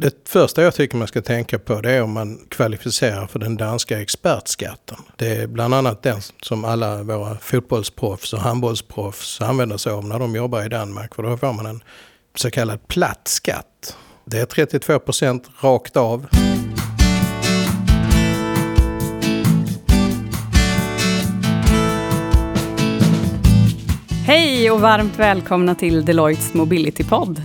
Det första jag tycker man ska tänka på det är om man kvalificerar för den danska expertskatten. Det är bland annat den som alla våra fotbollsproffs och handbollsproffs använder sig av när de jobbar i Danmark. För då får man en så kallad platt skatt. Det är 32 procent rakt av. Hej och varmt välkomna till Deloittes Mobility-podd.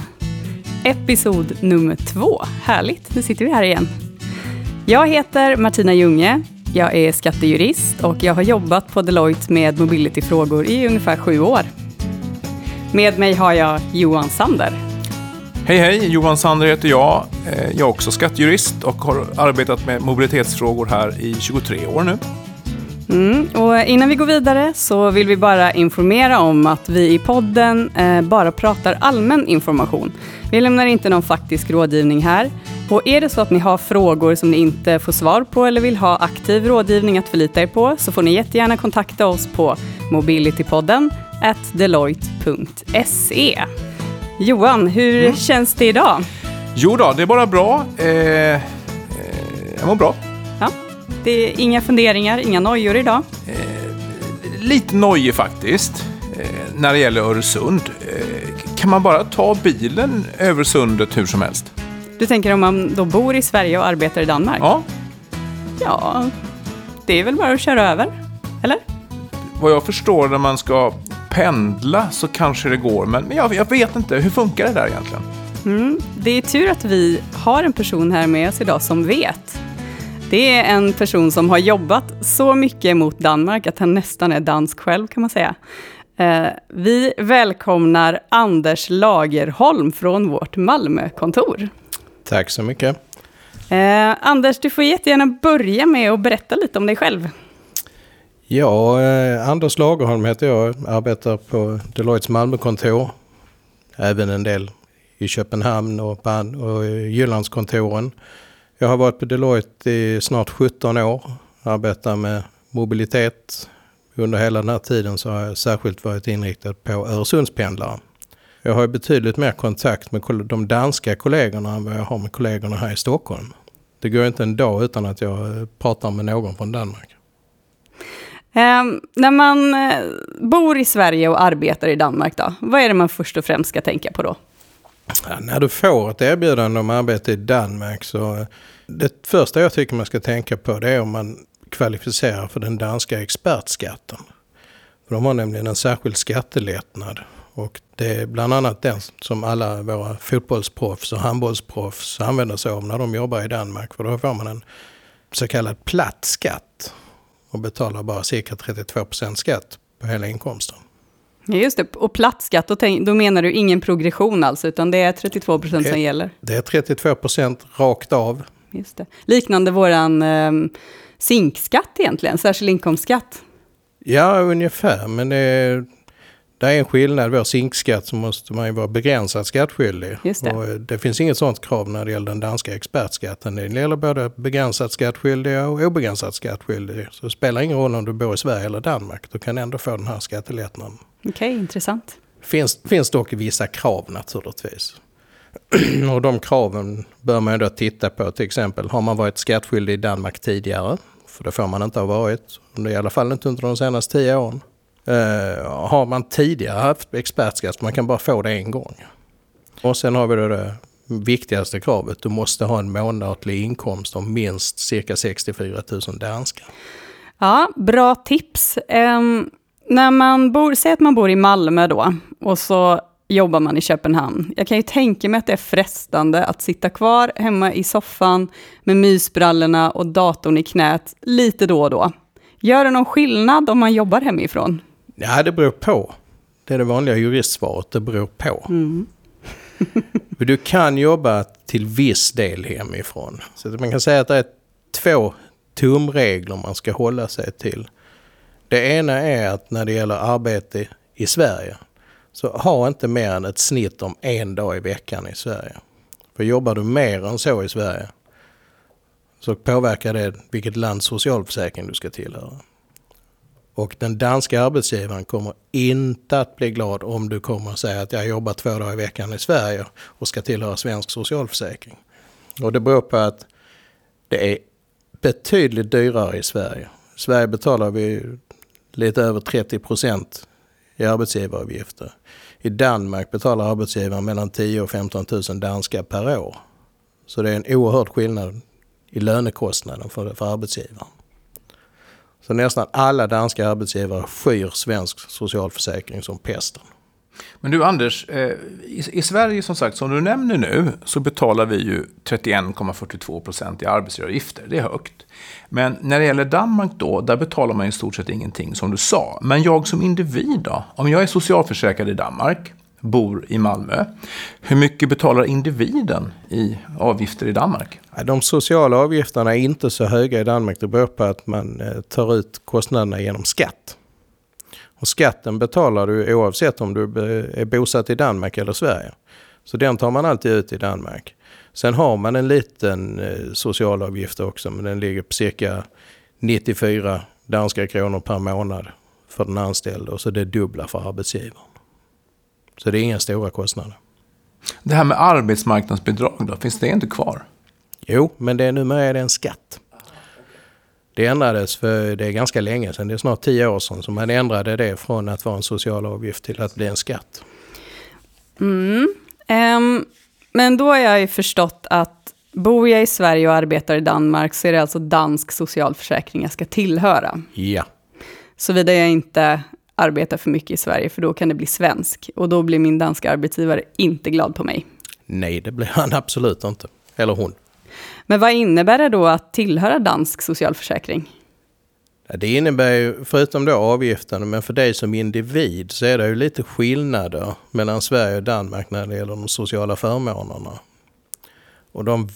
Episod nummer två. Härligt, nu sitter vi här igen. Jag heter Martina Junge. Jag är skattejurist och jag har jobbat på Deloitte med mobilityfrågor i ungefär sju år. Med mig har jag Johan Sander. Hej hej, Johan Sander heter jag. Eh, jag är också skattejurist och har arbetat med mobilitetsfrågor här i 23 år nu. Mm, och innan vi går vidare så vill vi bara informera om att vi i podden eh, bara pratar allmän information. Vi lämnar inte någon faktisk rådgivning här. Och är det så att ni har frågor som ni inte får svar på eller vill ha aktiv rådgivning att förlita er på så får ni jättegärna kontakta oss på mobilitypodden deloitte.se. Johan, hur Mm. känns det idag? Jo då, det är bara bra. Eh, eh, jag mår bra. Det är inga funderingar, inga nojor idag. Lite nojig faktiskt eh, när det gäller Öresund. Eh, kan man bara ta bilen över sundet hur som helst? Du tänker om man då bor i Sverige och arbetar i Danmark? Ja, Ja, det är väl bara att köra över? Eller? vad jag förstår när man ska pendla så kanske det går, men, men jag, jag vet inte. Hur funkar det där egentligen? Mm, det är tur att vi har en person här med oss idag som vet. Det är en person som har jobbat så mycket mot Danmark att han nästan är dansk själv kan man säga. Eh, vi välkomnar Anders Lagerholm från vårt Malmökontor. Tack så mycket. Eh, Anders, du får jättegärna börja med att berätta lite om dig själv. Ja, eh, Anders Lagerholm heter jag. Arbetar på Deloittes Malmökontor. Även en del i Köpenhamn och, på och Jyllandskontoren. Jag har varit på Deloitte i snart 17 år. Arbetar med mobilitet. Under hela den här tiden så har jag särskilt varit inriktad på Öresundspendlare. Jag har betydligt mer kontakt med de danska kollegorna än vad jag har med kollegorna här i Stockholm. Det går inte en dag utan att jag eh, pratar med någon från Danmark. Eh, när man eh, bor i Sverige och arbetar i Danmark, då, vad är det man först och främst ska tänka på då? Ja, när du får ett erbjudande om arbete i Danmark så eh, det första jag tycker man ska tänka på det är om man kvalificerar för den danska expertskatten. För de har nämligen en särskild skattelättnad och det är bland annat den som alla våra fotbollsproffs och handbollsproffs använder sig av när de jobbar i Danmark. För då får man en så kallad platt skatt och betalar bara cirka 32% skatt på hela inkomsten. Just det, och platt skatt, då, tänk, då menar du ingen progression alltså, utan det är 32 procent som gäller. Det är 32% rakt av Just det. Liknande våran eh, zinkskatt egentligen, särskild inkomstskatt. Ja, ungefär. Men det är, det är en skillnad. Vår zinkskatt så måste man ju vara begränsat skattskyldig. Just det. Och det finns inget sådant krav när det gäller den danska expertskatten. Det gäller både begränsat skattskyldiga och obegränsat skattskyldiga. Så det spelar ingen roll om du bor i Sverige eller Danmark. Du kan ändå få den här skattelättnaden. Okej, intressant. finns, finns dock vissa krav naturligtvis. och de kraven bör man då titta på. Till exempel har man varit skattskyldig i Danmark tidigare? För det får man inte ha varit. I alla fall inte under de senaste tio åren. Eh, har man tidigare haft expertskatt, man kan bara få det en gång. Och sen har vi då det viktigaste kravet. Du måste ha en månatlig inkomst om minst cirka 64 000 danska. Ja, bra tips. Ehm, när man bor, säg att man bor i Malmö då, och så jobbar man i Köpenhamn. Jag kan ju tänka mig att det är frestande att sitta kvar hemma i soffan med mysbrallorna och datorn i knät lite då och då. Gör det någon skillnad om man jobbar hemifrån? Ja, det beror på. Det är det vanliga juristsvaret, det beror på. För du kan jobba till viss del hemifrån. Så man kan säga att det är två tumregler man ska hålla sig till. Det ena är att när det gäller arbete i Sverige så ha inte mer än ett snitt om en dag i veckan i Sverige. För jobbar du mer än så i Sverige så påverkar det vilket lands socialförsäkring du ska tillhöra. Och den danska arbetsgivaren kommer inte att bli glad om du kommer att säga att jag jobbar två dagar i veckan i Sverige och ska tillhöra svensk socialförsäkring. Och det beror på att det är betydligt dyrare i Sverige. I Sverige betalar vi lite över 30 procent i arbetsgivaravgifter. I Danmark betalar arbetsgivaren mellan 10 och 15 000 danska per år. Så det är en oerhörd skillnad i lönekostnaden för, för arbetsgivaren. Så nästan alla danska arbetsgivare skyr svensk socialförsäkring som pesten. Men du Anders, eh, i, i, Sverige som sagt, som du nämner nu, så betalar vi ju 31,42 procent i arbetsgivaravgifter. Det är högt. Men när det gäller Danmark då, där betalar man i stort sett ingenting som du sa. Men jag som individ då? Om jag är socialförsäkrad i Danmark, bor i Malmö. Hur mycket betalar individen i avgifter i Danmark? De sociala avgifterna är inte så höga i Danmark. Det beror på att man eh, tar ut kostnaderna genom skatt. Och skatten betalar du oavsett om du är bosatt i Danmark eller Sverige. Så den tar man alltid ut i Danmark. Sen har man en liten eh, socialavgift också, men den ligger på cirka 94 danska kronor per månad för den anställde och så det dubbla för arbetsgivaren. Så det är inga stora kostnader. Det här med arbetsmarknadsbidrag då, finns det inte kvar? Jo, men det är numera är det en skatt. Det ändrades för det är ganska länge sedan, det är snart tio år sedan, så man ändrade det från att vara en social avgift till att bli en skatt. Mm. Um, men då har jag ju förstått att bor jag i Sverige och arbetar i Danmark så är det alltså dansk socialförsäkring jag ska tillhöra. Ja. Såvida jag inte arbetar för mycket i Sverige, för då kan det bli svensk. Och då blir min danska arbetsgivare inte glad på mig. Nej, det blir han absolut inte. Eller hon. Men vad innebär det då att tillhöra dansk socialförsäkring? Det innebär ju, förutom då avgiften, men för dig som individ så är det ju lite skillnader mellan Sverige och Danmark när det gäller de sociala förmånerna. Och de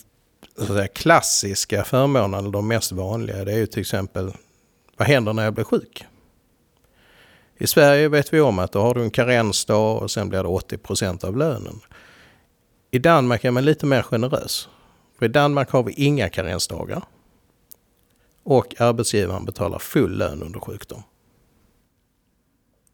så säga, klassiska förmånerna, de mest vanliga, det är ju till exempel vad händer när jag blir sjuk? I Sverige vet vi om att då har du en karensdag och sen blir det 80 procent av lönen. I Danmark är man lite mer generös. För i Danmark har vi inga karensdagar. Och arbetsgivaren betalar full lön under sjukdom.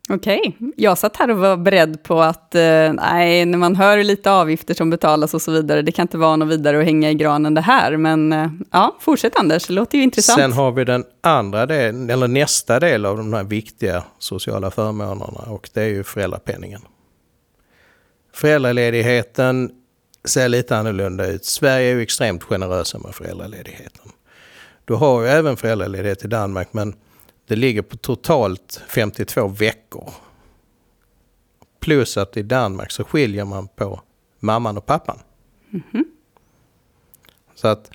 Okej, jag satt här och var beredd på att eh, nej, när man hör lite avgifter som betalas och så vidare, det kan inte vara något vidare att hänga i granen det här, men eh, ja, fortsätt Anders, det låter ju intressant. Sen har vi den andra delen, eller nästa del av de här viktiga sociala förmånerna och det är ju föräldrapenningen. Föräldraledigheten ser lite annorlunda ut. Sverige är ju extremt generösa med föräldraledigheten. Du har ju även föräldraledighet i Danmark men det ligger på totalt 52 veckor. Plus att i Danmark så skiljer man på mamman och pappan. Mm -hmm. Så att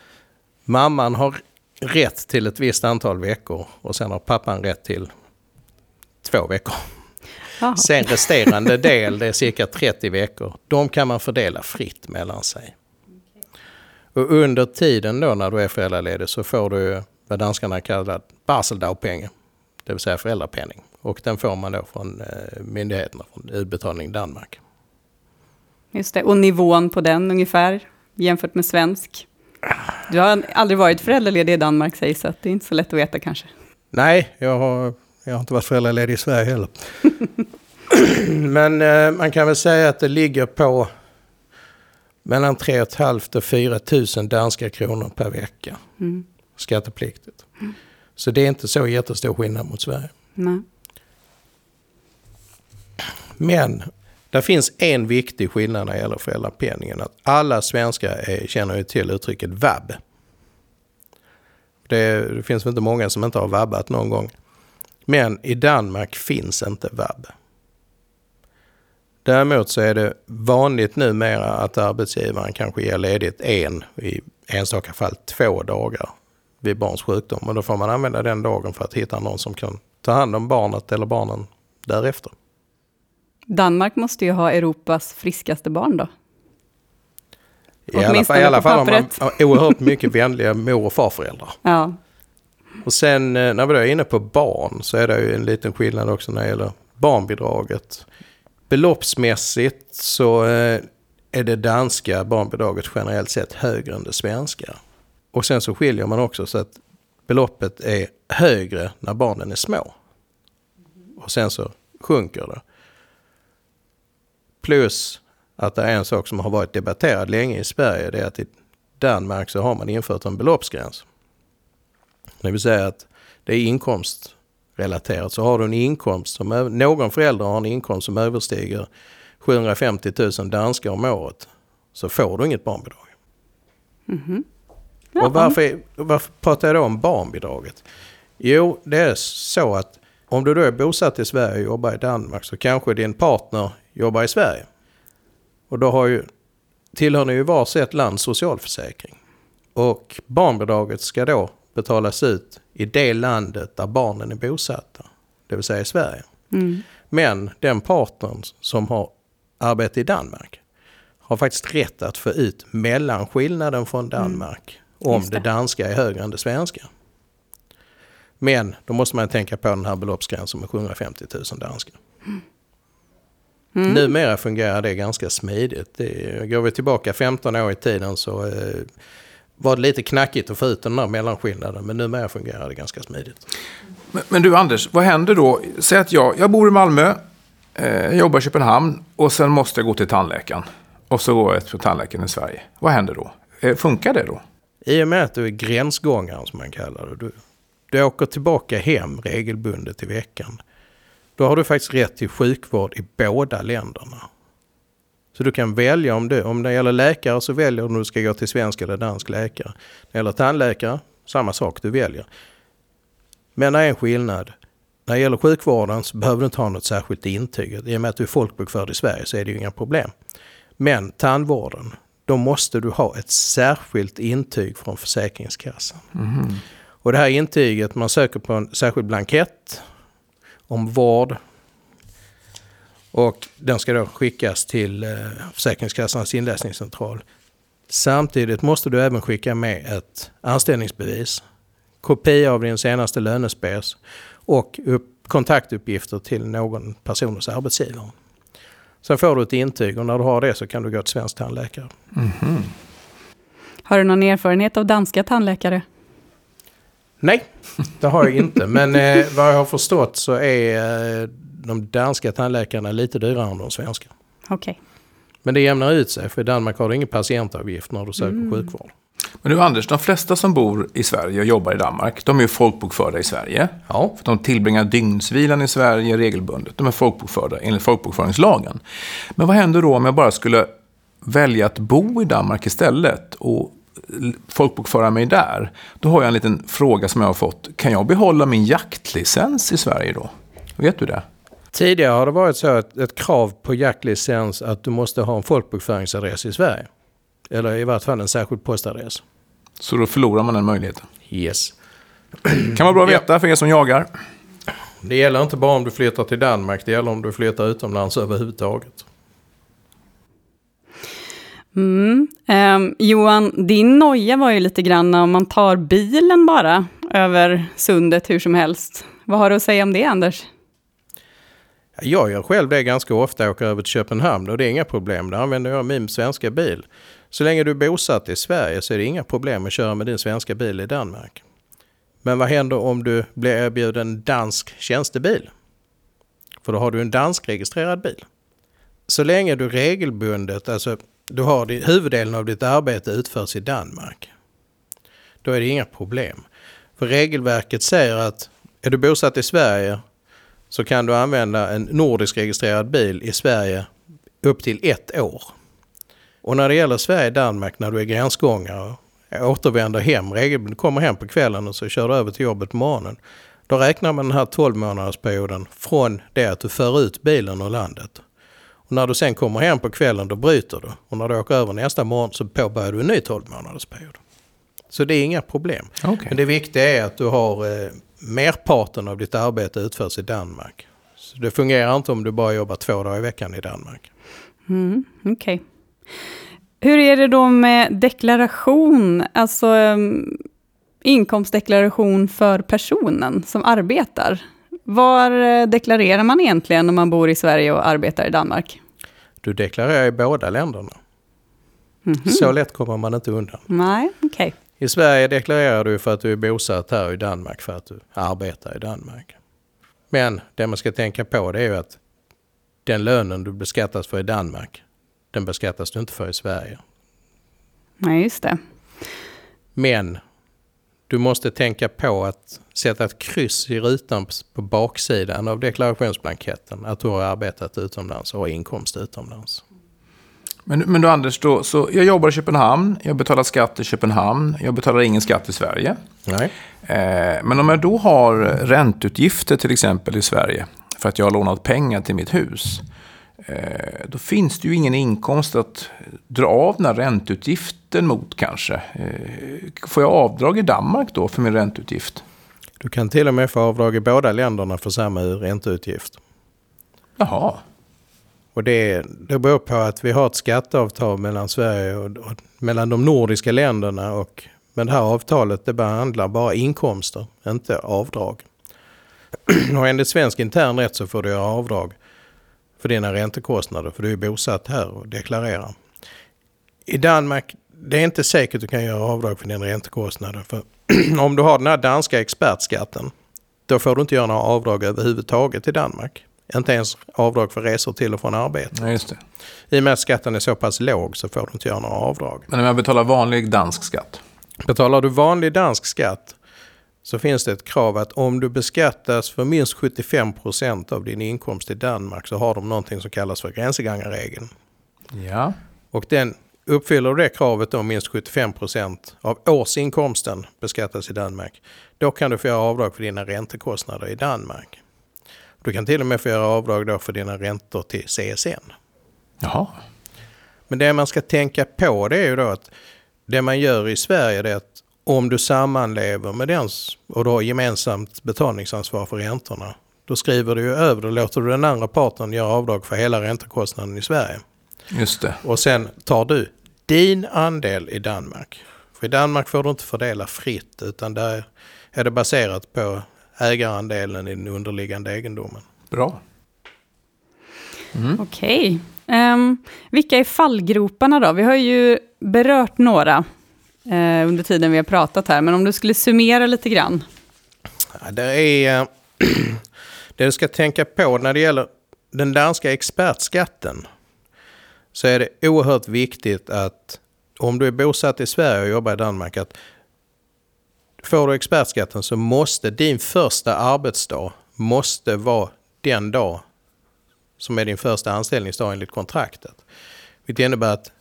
mamman har rätt till ett visst antal veckor och sen har pappan rätt till två veckor. Aha. Sen resterande del, det är cirka 30 veckor, de kan man fördela fritt mellan sig. Och under tiden då när du är föräldraledig så får du vad danskarna kallar barseldagpenning det vill säga föräldrapenning. Och den får man då från eh, myndigheterna, från Utbetalning Danmark. Just det, och nivån på den ungefär jämfört med svensk? Du har aldrig varit föräldraledig i Danmark sägs så det är inte så lätt att veta kanske. Nej, jag har, jag har inte varit föräldraledig i Sverige heller. Men eh, man kan väl säga att det ligger på mellan 3 500 och 4 000 danska kronor per vecka. Mm. Skattepliktigt. Mm. Så det är inte så jättestor skillnad mot Sverige. Nej. Men det finns en viktig skillnad när det gäller föräldrapenningen. Att alla svenskar är, känner ju till uttrycket vab. Det, det finns väl inte många som inte har vabbat någon gång. Men i Danmark finns inte vab. Däremot så är det vanligt numera att arbetsgivaren kanske ger ledigt en, i enstaka fall två dagar vid barns sjukdom. Och då får man använda den dagen för att hitta någon som kan ta hand om barnet eller barnen därefter. Danmark måste ju ha Europas friskaste barn då? I alla fall, i alla fall har man oerhört mycket vänliga mor och farföräldrar. Ja. Och sen eh, när vi då är inne på barn så är det ju en liten skillnad också när det gäller barnbidraget. Beloppsmässigt så eh, är det danska barnbidraget generellt sett högre än det svenska. Och sen så skiljer man också så att beloppet är högre när barnen är små. Och sen så sjunker det. Plus att det är en sak som har varit debatterad länge i Sverige, det är att i Danmark så har man infört en beloppsgräns. Det vill säga att det är inkomstrelaterat. Så har du en inkomst, som, någon förälder har en inkomst som överstiger 750 000 danskar om året så får du inget barnbidrag. Mm -hmm. Och varför, varför pratar jag då om barnbidraget? Jo, det är så att om du då är bosatt i Sverige och jobbar i Danmark så kanske din partner jobbar i Sverige. Och då har ju, tillhör ni ju varsitt lands socialförsäkring. Och barnbidraget ska då betalas ut i det landet där barnen är bosatta. Det vill säga i Sverige. Mm. Men den partnern som har arbete i Danmark har faktiskt rätt att få ut mellanskillnaden från mm. Danmark mm. om det. det danska är högre än det svenska. Men då måste man tänka på den här beloppsgränsen med 750 000 danskar. Mm. Numera fungerar det ganska smidigt. Det, går vi tillbaka 15 år i tiden så eh, var det lite knackigt att få ut den här mellanskillnaden. Men numera fungerar det ganska smidigt. Men, men du Anders, vad händer då? Säg att jag, jag bor i Malmö, eh, jobbar i Köpenhamn och sen måste jag gå till tandläkaren. Och så går jag till tandläkaren i Sverige. Vad händer då? Eh, funkar det då? I och med att du är gränsgångare som man kallar det. Du, du åker tillbaka hem regelbundet i veckan. Då har du faktiskt rätt till sjukvård i båda länderna. Så du kan välja om det, om det gäller läkare så väljer du om du ska gå till svensk eller dansk läkare. När det gäller tandläkare, samma sak, du väljer. Men det är en skillnad. När det gäller sjukvården så behöver du inte ha något särskilt intyg. I och med att du är folkbokförd i Sverige så är det ju inga problem. Men tandvården, då måste du ha ett särskilt intyg från Försäkringskassan. Mm. Och det här intyget, man söker på en särskild blankett om vård. Och den ska då skickas till eh, Försäkringskassans inläsningscentral. Samtidigt måste du även skicka med ett anställningsbevis, kopia av din senaste lönespes och upp, kontaktuppgifter till någon person hos arbetsgivaren. Sen får du ett intyg och när du har det så kan du gå till svensk tandläkare. Mm -hmm. Har du någon erfarenhet av danska tandläkare? Nej, det har jag inte. Men eh, vad jag har förstått så är eh, de danska tandläkarna lite dyrare än de svenska. Okay. Men det jämnar ut sig, för i Danmark har du ingen patientavgift när du söker mm. sjukvård. Men du Anders, de flesta som bor i Sverige och jobbar i Danmark, de är ju folkbokförda i Sverige. Ja. För de tillbringar dygnsvilan i Sverige regelbundet. De är folkbokförda enligt folkbokföringslagen. Men vad händer då om jag bara skulle välja att bo i Danmark istället och folkbokföra mig där? Då har jag en liten fråga som jag har fått. Kan jag behålla min jaktlicens i Sverige då? Vet du det? Tidigare har det varit så att ett krav på jaktlicens att du måste ha en folkbokföringsadress i Sverige. Eller i vart fall en särskild postadress. Så då förlorar man den möjligheten? Yes. kan vara bra att veta för er som jagar. Det gäller inte bara om du flyttar till Danmark, det gäller om du flyttar utomlands överhuvudtaget. Mm. Um, Johan, din noja var ju lite grann om man tar bilen bara över sundet hur som helst. Vad har du att säga om det, Anders? Jag gör själv det ganska ofta, åker över till Köpenhamn och det är inga problem. Då använder jag min svenska bil. Så länge du är bosatt i Sverige så är det inga problem att köra med din svenska bil i Danmark. Men vad händer om du blir erbjuden dansk tjänstebil? För då har du en dansk-registrerad bil. Så länge du regelbundet, alltså du har huvuddelen av ditt arbete utförs i Danmark. Då är det inga problem. För regelverket säger att är du bosatt i Sverige så kan du använda en nordisk registrerad bil i Sverige upp till ett år. Och när det gäller Sverige-Danmark när du är gränsgångare återvänder hem, regelbundet kommer hem på kvällen och så kör du över till jobbet på morgonen. Då räknar man den här 12 månadersperioden från det att du för ut bilen ur landet. Och när du sen kommer hem på kvällen då bryter du. Och när du åker över nästa morgon så påbörjar du en ny 12 månadersperiod. Så det är inga problem. Okay. Men det viktiga är att du har eh, merparten av ditt arbete utförs i Danmark. Så det fungerar inte om du bara jobbar två dagar i veckan i Danmark. Mm, Okej. Okay. Hur är det då med deklaration, alltså um, inkomstdeklaration för personen som arbetar? Var eh, deklarerar man egentligen när man bor i Sverige och arbetar i Danmark? Du deklarerar i båda länderna. Mm -hmm. Så lätt kommer man inte undan. Nej, Okay. I Sverige deklarerar du för att du är bosatt här i Danmark för att du arbetar i Danmark. Men det man ska tänka på det är ju att den lönen du beskattas för i Danmark, den beskattas du inte för i Sverige. Nej, just det. Men du måste tänka på att sätta ett kryss i rutan på baksidan av deklarationsblanketten att du har arbetat utomlands och har inkomst utomlands. Men, men då Anders, då, så jag jobbar i Köpenhamn, jag betalar skatt i Köpenhamn, jag betalar ingen skatt i Sverige. Nej. Eh, men om jag då har ränteutgifter till exempel i Sverige för att jag har lånat pengar till mitt hus. Eh, då finns det ju ingen inkomst att dra av den här ränteutgiften mot kanske. Eh, får jag avdrag i Danmark då för min ränteutgift? Du kan till och med få avdrag i båda länderna för samma ränteutgift. Jaha. Och det, det beror på att vi har ett skatteavtal mellan Sverige och, och mellan de nordiska länderna. Och, men det här avtalet det behandlar bara inkomster, inte avdrag. och enligt svensk intern rätt så får du göra avdrag för dina räntekostnader för du är bosatt här och deklarerar. I Danmark, det är inte säkert att du kan göra avdrag för dina räntekostnader. För om du har den här danska expertskatten, då får du inte göra några avdrag överhuvudtaget i Danmark. Inte ens avdrag för resor till och från arbetet. Ja, just det. I och med att skatten är så pass låg så får du inte göra några avdrag. Men om jag betalar vanlig dansk skatt? Betalar du vanlig dansk skatt så finns det ett krav att om du beskattas för minst 75 procent av din inkomst i Danmark så har de någonting som kallas för gränsgångarregeln. Ja. Och den uppfyller det kravet om minst 75 procent av årsinkomsten beskattas i Danmark. Då kan du få göra avdrag för dina räntekostnader i Danmark. Du kan till och med få göra avdrag då för dina räntor till CSN. Jaha. Men det man ska tänka på det är ju då att det man gör i Sverige är att om du sammanlever med den och du har gemensamt betalningsansvar för räntorna, då skriver du ju över, då låter du den andra parten göra avdrag för hela räntekostnaden i Sverige. Just det. Och sen tar du din andel i Danmark. För i Danmark får du inte fördela fritt, utan där är det baserat på ägarandelen i den underliggande egendomen. Bra. Mm. Okej. Okay. Um, ehm, vilka är fallgroparna då? Vi har ju berört några eh, under tiden vi har pratat här. Men om du skulle summera lite grann. Ja, det är det du ska tänka på när det gäller den danska expertskatten. Så är det oerhört viktigt att om du är bosatt i Sverige och jobbar i Danmark att får du expertskatten så måste din första arbetsdag måste vara den dag som är din första anställningsdag enligt kontraktet. Vilket innebär att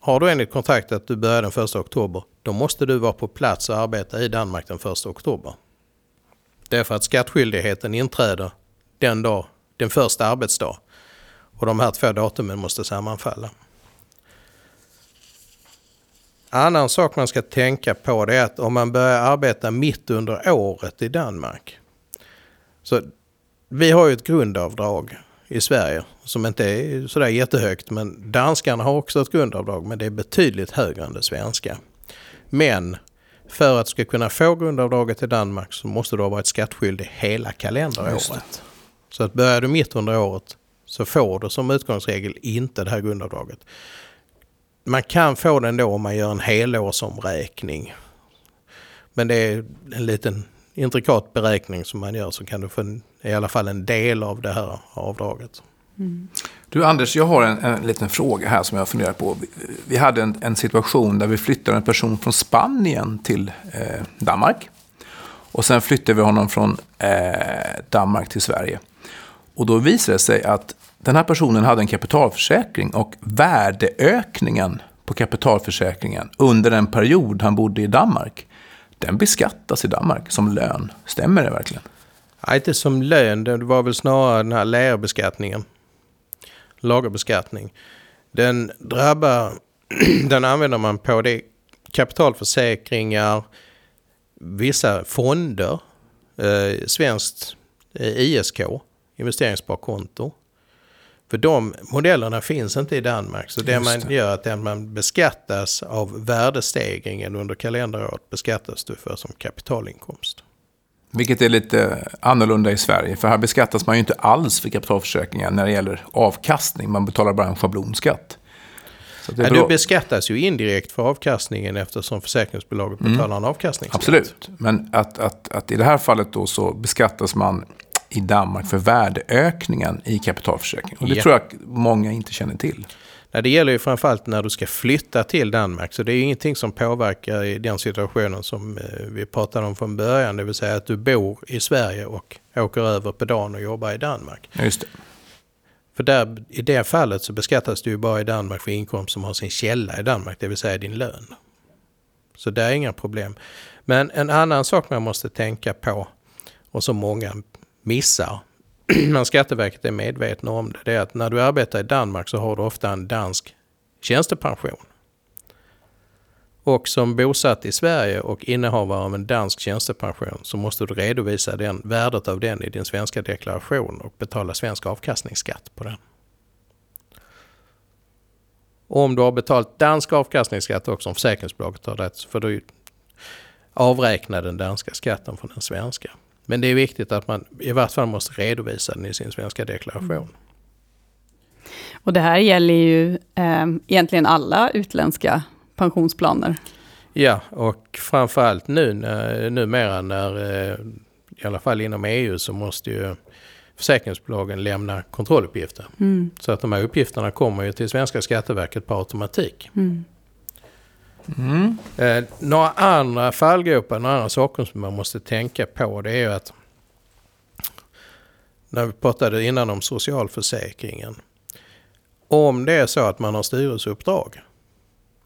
har du enligt kontraktet att du börjar den 1 oktober, då måste du vara på plats och arbeta i Danmark den 1 oktober. Därför att skattskyldigheten inträder den dag, den första arbetsdag. Och de här två datumen måste sammanfalla. Annan sak man ska tänka på det är att om man börjar arbeta mitt under året i Danmark. Så vi har ju ett grundavdrag i Sverige som inte är sådär jättehögt. Men danskarna har också ett grundavdrag men det är betydligt högre än det svenska. Men för att du ska kunna få grundavdraget i Danmark så måste du ha varit skattskyldig hela kalenderåret. Så att börjar du mitt under året så får du som utgångsregel inte det här grundavdraget. Man kan få den då om man gör en helårsomräkning. Men det är en liten intrikat beräkning som man gör så kan du få en, i alla fall en del av det här avdraget. Mm. Du Anders, jag har en, en liten fråga här som jag funderar på. Vi, vi hade en, en, situation där vi flyttade en person från Spanien till eh, Danmark. Och sen flyttade vi honom från eh, Danmark till Sverige. Och då visade det sig att den här personen hade en kapitalförsäkring och värdeökningen på kapitalförsäkringen under den period han bodde i Danmark den beskattas i Danmark som lön. Stämmer det verkligen? Nej, inte som lön. Det var väl snarare den här lärbeskattningen. Lagerbeskattning. Den drabbar, den använder man på det kapitalförsäkringar, vissa fonder, eh, svenskt eh, ISK, investeringssparkonto. För de modellerna finns inte i Danmark. Så det, det. man gör är att man beskattas av värdestegringen under kalenderåret beskattas du för som kapitalinkomst. Vilket är lite annorlunda i Sverige. För här beskattas man ju inte alls för kapitalförsäkringar när det gäller avkastning. Man betalar bara en schablonskatt. Ja, du beskattas ju indirekt för avkastningen eftersom försäkringsbolaget mm. betalar mm. en avkastningsskatt. Absolut, men att, att, att i det här fallet då så beskattas man i Danmark för värdeökningen i kapitalförsäkring. Och det ja. tror jag många inte känner till. Nej, det gäller ju framförallt när du ska flytta till Danmark. Så det är ingenting som påverkar i den situationen som eh, vi pratade om från början. Det vill säga att du bor i Sverige och åker över på dagen och jobbar i Danmark. Just det. För där, i det fallet så beskattas du ju bara i Danmark för inkomst som har sin källa i Danmark, det vill säga din lön. Så det är inga problem. Men en annan sak man måste tänka på och som många missar, men Skatteverket är medvetna om det, det är att när du arbetar i Danmark så har du ofta en dansk tjänstepension. Och som bosatt i Sverige och innehavare av en dansk tjänstepension så måste du redovisa den, värdet av den i din svenska deklaration och betala svensk avkastningsskatt på den. Och om du har betalt dansk avkastningsskatt också, om försäkringsbolaget har rätt, så får du avräkna den danska skatten från den svenska. Men det är viktigt att man i vart fall måste redovisa den i sin svenska deklaration. Mm. Och det här gäller ju eh, egentligen alla utländska pensionsplaner. Ja, och framförallt nu när, numera när, eh, i alla fall inom EU, så måste ju försäkringsbolagen lämna kontrolluppgifter. Mm. Så att de här uppgifterna kommer ju till svenska Skatteverket på automatik. Mm. Mm. Eh, några andra fallgropar, några andra saker som man måste tänka på det är ju att när vi pratade innan om socialförsäkringen. Om det är så att man har styrelseuppdrag,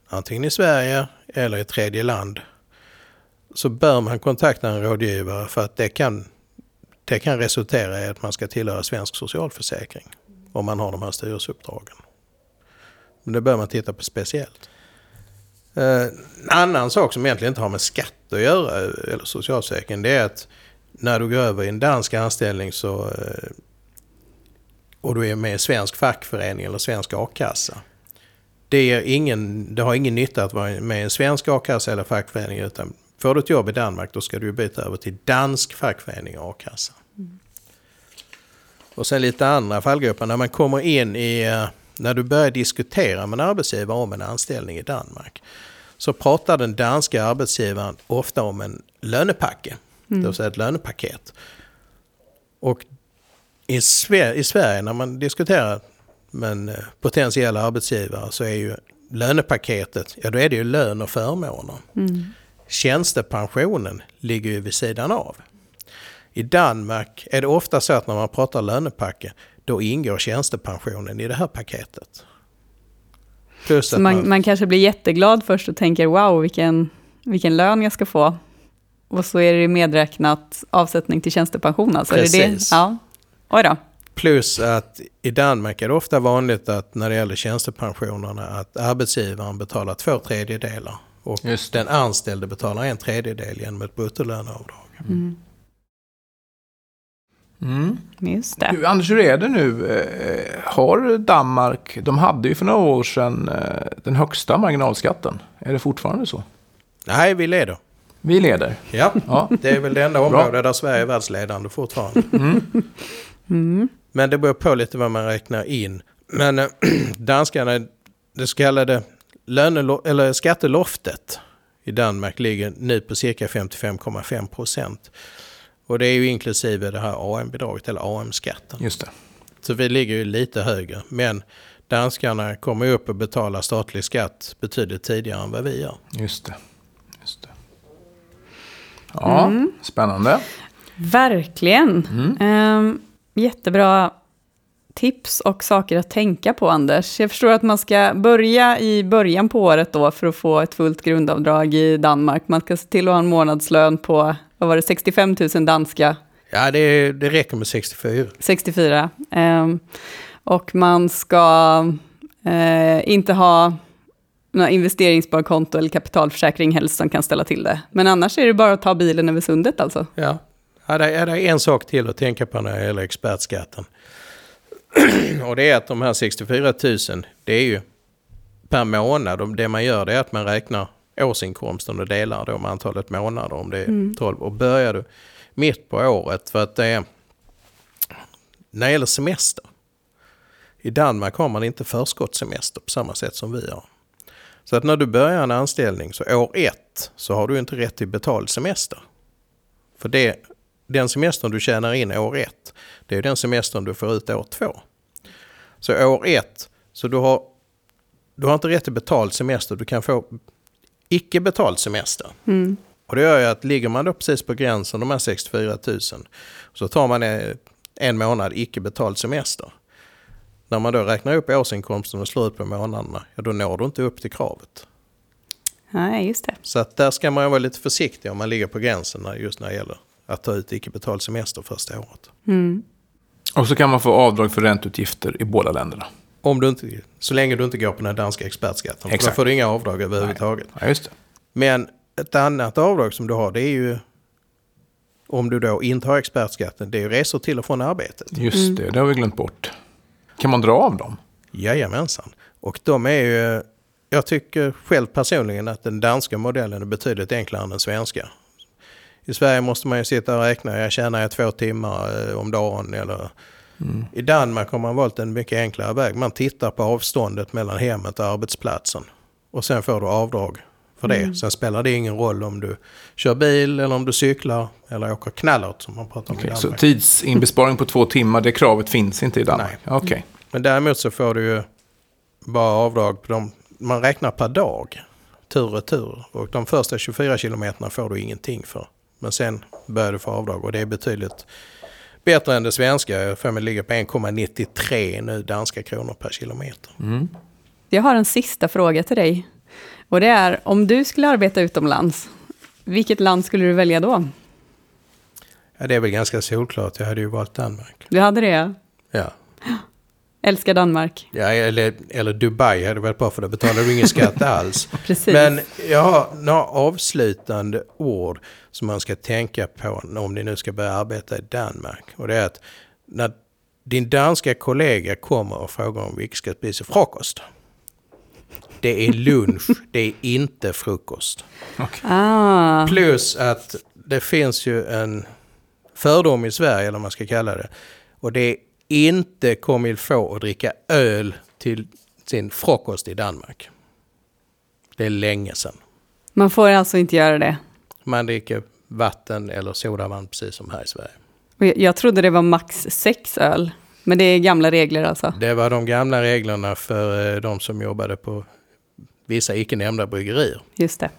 antingen i Sverige eller i tredje land, så bör man kontakta en rådgivare för att det kan, det kan resultera i att man ska tillhöra svensk socialförsäkring om man har de här styrelseuppdragen. Men det bör man titta på speciellt. Eh, en annan sak som egentligen inte har med skatt att göra, eller socialförsäkring, det är att när du går över i en dansk anställning så, eh, och du är med i svensk fackförening eller svensk a-kassa. Det, är ingen, det har ingen nytta att vara med i en svensk a-kassa eller fackförening. Utan får du ett jobb i Danmark då ska du byta över till dansk fackförening och a-kassa. Mm. Och sen lite andra fallgrupper. När man kommer in i eh, när du börjar diskutera med en arbetsgivare om en anställning i Danmark så pratar den danska arbetsgivaren ofta om en lönepacke, mm. det vill säga ett lönepaket. Och i, Sver i Sverige när man diskuterar med en eh, potentiell arbetsgivare så är ju lönepaketet, ja då är det ju lön och förmåner. Mm. Tjänstepensionen ligger ju vid sidan av. I Danmark är det ofta så att när man pratar lönepacke då ingår tjänstepensionen i det här paketet. Plus så man, man, man, kanske blir jätteglad först och tänker wow, vilken, vilken lön jag ska få. Och så är det medräknat avsättning till tjänstepension. Alltså. Precis. Är det det? Ja. Oj då. Plus att i Danmark är det ofta vanligt att när det gäller tjänstepensionerna att arbetsgivaren betalar två tredjedelar och den anställde betalar en tredjedel genom ett bruttolöneavdrag. Mm. Mm. Just det. Du, Anders, hur är det nu? Eh, har Danmark, de hade ju för några år sedan eh, den högsta marginalskatten. Är det fortfarande så? Nej, vi leder. Vi leder? Ja, ja. det är väl det enda område där Sverige är världsledande fortfarande. Mm. Mm. Men det beror på lite vad man räknar in. Men äh, danskarna, det så kallade löne, eller skatteloftet i Danmark ligger nu på cirka 55,5 procent. Och det är ju inklusive det här AM-bidraget eller AM-skatten. Just det. Så vi ligger ju lite högre. Men danskarna kommer upp och betalar statlig skatt betydligt tidigare än vad vi gör. Just det. Just det. Ja, mm. spännande. Verkligen. Mm. Um, jättebra tips och saker att tänka på, Anders. Jag förstår att man ska börja i början på året då för att få ett fullt grundavdrag i Danmark. Man ska se till att ha en månadslön på vad var det, 65 000 danska? Ja, det, det räcker med 64. 64. Um, och man ska uh, inte ha några investeringssparkonto eller kapitalförsäkring helst som kan ställa till det. Men annars är det bara att ta bilen över sundet alltså. Ja, ja det är en sak till att tänka på när det gäller expertskatten. och det är att de här 64 000, det är ju per månad. Det man gör det är att man räknar årsinkomsten och delar då med antalet månader om det är mm. 12. Och börjar du mitt på året för att det är när det gäller semester. I Danmark har man inte förskottssemester på samma sätt som vi har. Så att när du börjar en anställning så år ett så har du inte rätt till betald semester. För det, den semestern du tjänar in år ett, det är den semestern du får ut år två. Så år ett, så du har du har inte rätt till betald semester, du kan få icke betald semester. Och det gör ju att ligger man då precis på gränsen, de här 64 000, så tar man en månad icke betald semester. När man då räknar upp årsinkomsten och slår ut på månaderna, ja då når du inte upp till kravet. Nej, just det. Så att där ska man vara lite försiktig om man ligger på gränsen när- just när det gäller att ta ut icke betald semester första året. Och så kan man få avdrag för ränteutgifter i båda länderna. Om du inte, så länge du inte går på den danska expertskatten. För Då Exakt. får du inga avdrag överhuvudtaget. Ja, just det. Men ett annat avdrag som du har det är ju om du då inte har expertskatten, det är ju resor till och från arbetet. Just det, det har vi glömt bort. Kan man dra av dem? Jajamensan. Och de är ju, jag tycker själv personligen att den danska modellen är betydligt enklare än den svenska. I Sverige måste man ju sitta och räkna, jag tjänar jag två timmar eh, om dagen eller I Danmark har man valt en mycket enklare väg. Man tittar på avståndet mellan hemmet och arbetsplatsen. Och sen får du avdrag för det. Sen spelar det ingen roll om du kör bil eller om du cyklar eller åker knallert som man pratar om i Okej, Danmark. så tidsinbesparing på två timmar, det kravet finns inte i Danmark? Nej. Okej. Men däremot så får du ju bara avdrag på de, man räknar per dag, tur och retur. Och de första 24 kilometerna får du ingenting för. Men sen börjar du få avdrag och det är betydligt bättre än det svenska. Jag får mig ligga på 1,93 nu danska kronor per kilometer. Jag har en sista fråga till dig. Och det är, om du skulle arbeta utomlands, vilket land skulle du välja då? Ja, det är väl ganska solklart. Jag hade ju valt Danmark. Du hade det? Ja. Älskar Danmark. Ja, eller, eller Dubai hade varit bra för då betalar du ingen skatt alls. Precis. Men jag har några avslutande ord som man ska tänka på om ni nu ska börja arbeta i Danmark. Och det är att när din danska kollega kommer och frågar om vilket ska spisa frukost. Det är lunch, det är inte frukost. Ah, Plus att det finns ju en fördom i Sverige, eller vad man ska kalla det. Och det är inte faut att dricka öl till sin frukost i Danmark. Det är länge sedan. man får alltså inte göra det. Man dricker vatten eller sodavand precis som här i Sverige. Jag- Jag trodde det var max sex öl. Men det är gamla regler alltså. Det var de gamla reglerna för eh, de som jobbade på vissa icke nämnda bryggerier. Just det.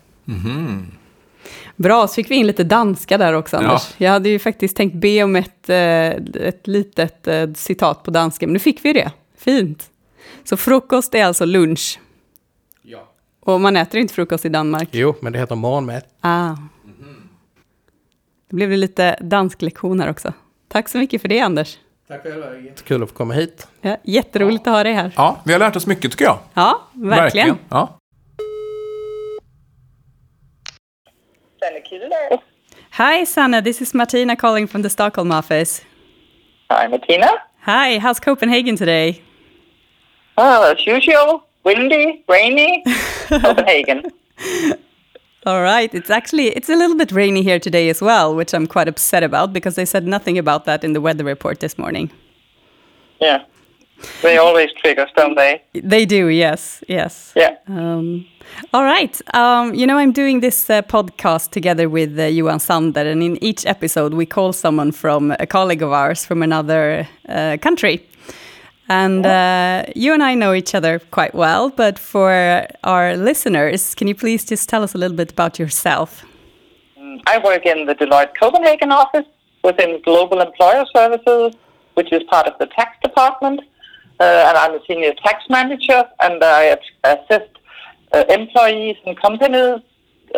Bra, så fick vi in lite danska där också, Anders. Jag hade ju faktiskt tänkt be om ett, eh, ett litet eh, citat på danska, men nu fick vi det. Fint. Så frukost är alltså lunch. Ja. Och man äter inte frukost i Danmark. Jo, men det heter morgonmät. Ah. Då blev det lite dansklektion här också. Tack så mycket för det, Anders. Tack själva. Jättekul att få komma hit. Ja, jätteroligt att ha dig här. Ja, vi har lärt oss mycket tycker jag. Ja, verkligen. Ja. Hi, Sanna. This is Martina calling from the Stockholm office. Hi, Martina. Hi, how's Copenhagen today? Oh, as usual, windy, rainy, Copenhagen. All right. It's actually it's a little bit rainy here today as well, which I'm quite upset about because they said nothing about that in the weather report this morning. Yeah. They always us, don't they? They do, yes, yes. Yeah. Um, all right. Um, you know, I'm doing this uh, podcast together with uh, Johan Sander, and in each episode, we call someone from a colleague of ours from another uh, country. And uh, you and I know each other quite well, but for our listeners, can you please just tell us a little bit about yourself? I work in the Deloitte Copenhagen office within Global Employer Services, which is part of the tax department. Uh, and I'm a senior tax manager, and I assist uh, employees and companies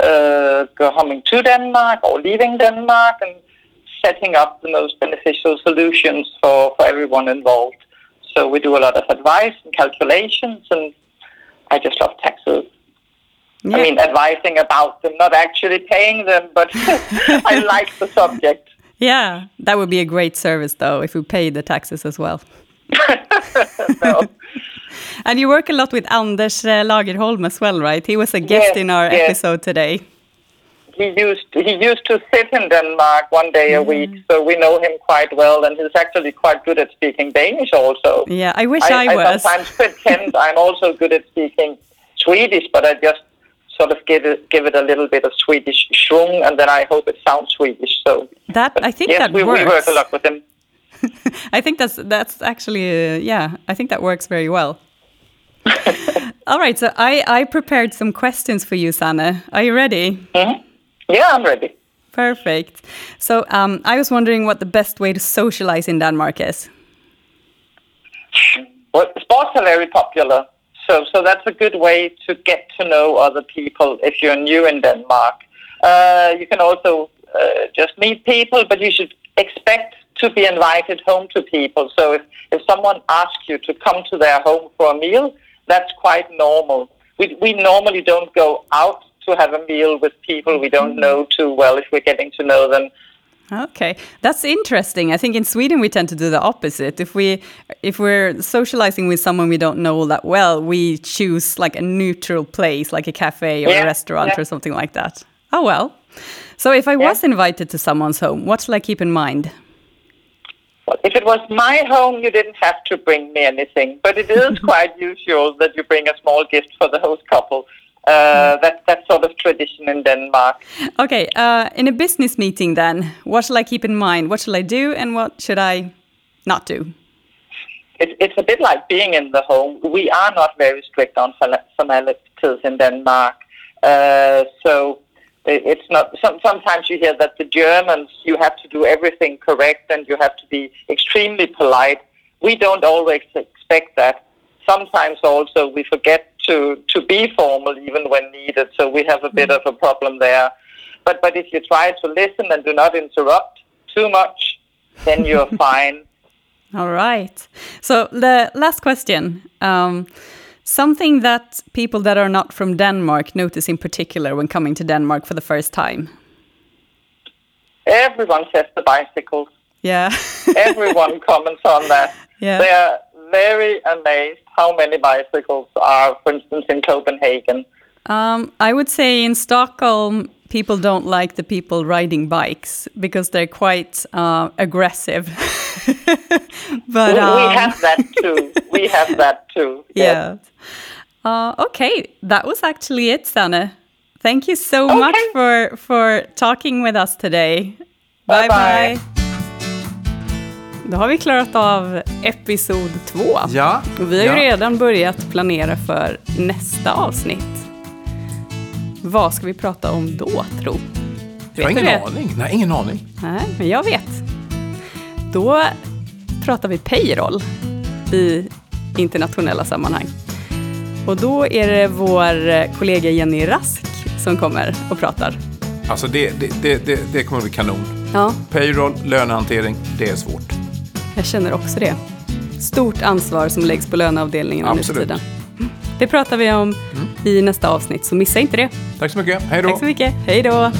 uh, coming to Denmark or leaving Denmark and setting up the most beneficial solutions for, for everyone involved. So we do a lot of advice and calculations, and I just love taxes. I mean, advising about them, not actually paying them, but I like the subject. yeah, that would be a great service, though, if we paid the taxes as well. And you work a lot with Anders uh, Lagerholm as well, right? He was a guest Yes, in our yes. episode today. he used he used to sit in Denmark one day a week, so we know him quite well, and he's actually quite good at speaking Danish also. Yeah, I wish I, I, was. sometimes pretend I'm also good at speaking Swedish, but I just sort of give it give it a little bit of Swedish schwung, and then I hope it sounds Swedish. So That I think yes, that we, works. we work a lot with him. I think that's that's actually uh, yeah. I think that works very well. All right, so I, I prepared some questions for you, Sanne. Are you ready? Mhm. Yeah, I'm ready. Perfect. So um, I was wondering what the best way to socialize in Denmark is. Well, sports are very popular, so so that's a good way to get to know other people if you're new in Denmark. Uh, you can also uh, just meet people, but you should expect to be invited home to people. So if, if someone asks you to come to their home for a meal, that's quite normal. We, we normally don't go out to have a meal with people we don't mm-hmm. know too well if we're getting to know them. Okay, that's interesting. I think in Sweden we tend to do the opposite. If we if we're socializing with someone we don't know all that well, we choose like a neutral place, like a cafe or Yeah, a restaurant yeah. or something like that. Oh well. So if I was invited to someone's home, what should I keep in mind? Well, if it was my home, you didn't have to bring me anything, but it is quite usual that you bring a small gift for the host couple. Uh, that that's sort of tradition in Denmark. Okay, uh, in a business meeting, then, what shall I keep in mind? What shall I do, and what should I not do? It, it's a bit like being in the home. We are not very strict on forma- formalities in Denmark, uh, so it's not. Some, sometimes you hear that the Germans you have to do everything correct and you have to be extremely polite. We don't always expect that. Sometimes also we forget to to be formal even when needed, so we have a bit of a problem there. But but if you try to listen and do not interrupt too much, then you're fine. All right. So the last question. Um, something that people that are not from Denmark notice in particular when coming to Denmark for the first time. Everyone says the bicycles. Yeah. Everyone comments on that. Yeah. They are very amazed how many bicycles are, for instance, in Copenhagen. um, I would say in Stockholm, people don't like the people riding bikes because they're quite uh, aggressive. but we, we um, have that too. we have that too. Yes. yeah. Uh, okay, that was actually it, Sanne. Thank you so Okay. much for for talking with us today. Bye, bye. Då har vi klarat av episod två. Ja. Och vi har ju ja. redan börjat planera för nästa avsnitt. Vad ska vi prata om då, tro? Jag har ingen aning. Nej, ingen aning. Nej, men jag vet. Då pratar vi payroll i internationella sammanhang. Och då är det vår kollega Jenny Rask som kommer och pratar. Alltså det, det, det, det, kommer bli kanon. Ja, Payroll, lönehantering, det är svårt. jag känner också det. Stort ansvar som läggs på löneavdelningen nu för tiden. Det pratar vi om i nästa avsnitt, så missa inte det. Tack så mycket. Hej då. Tack så mycket. Hej då!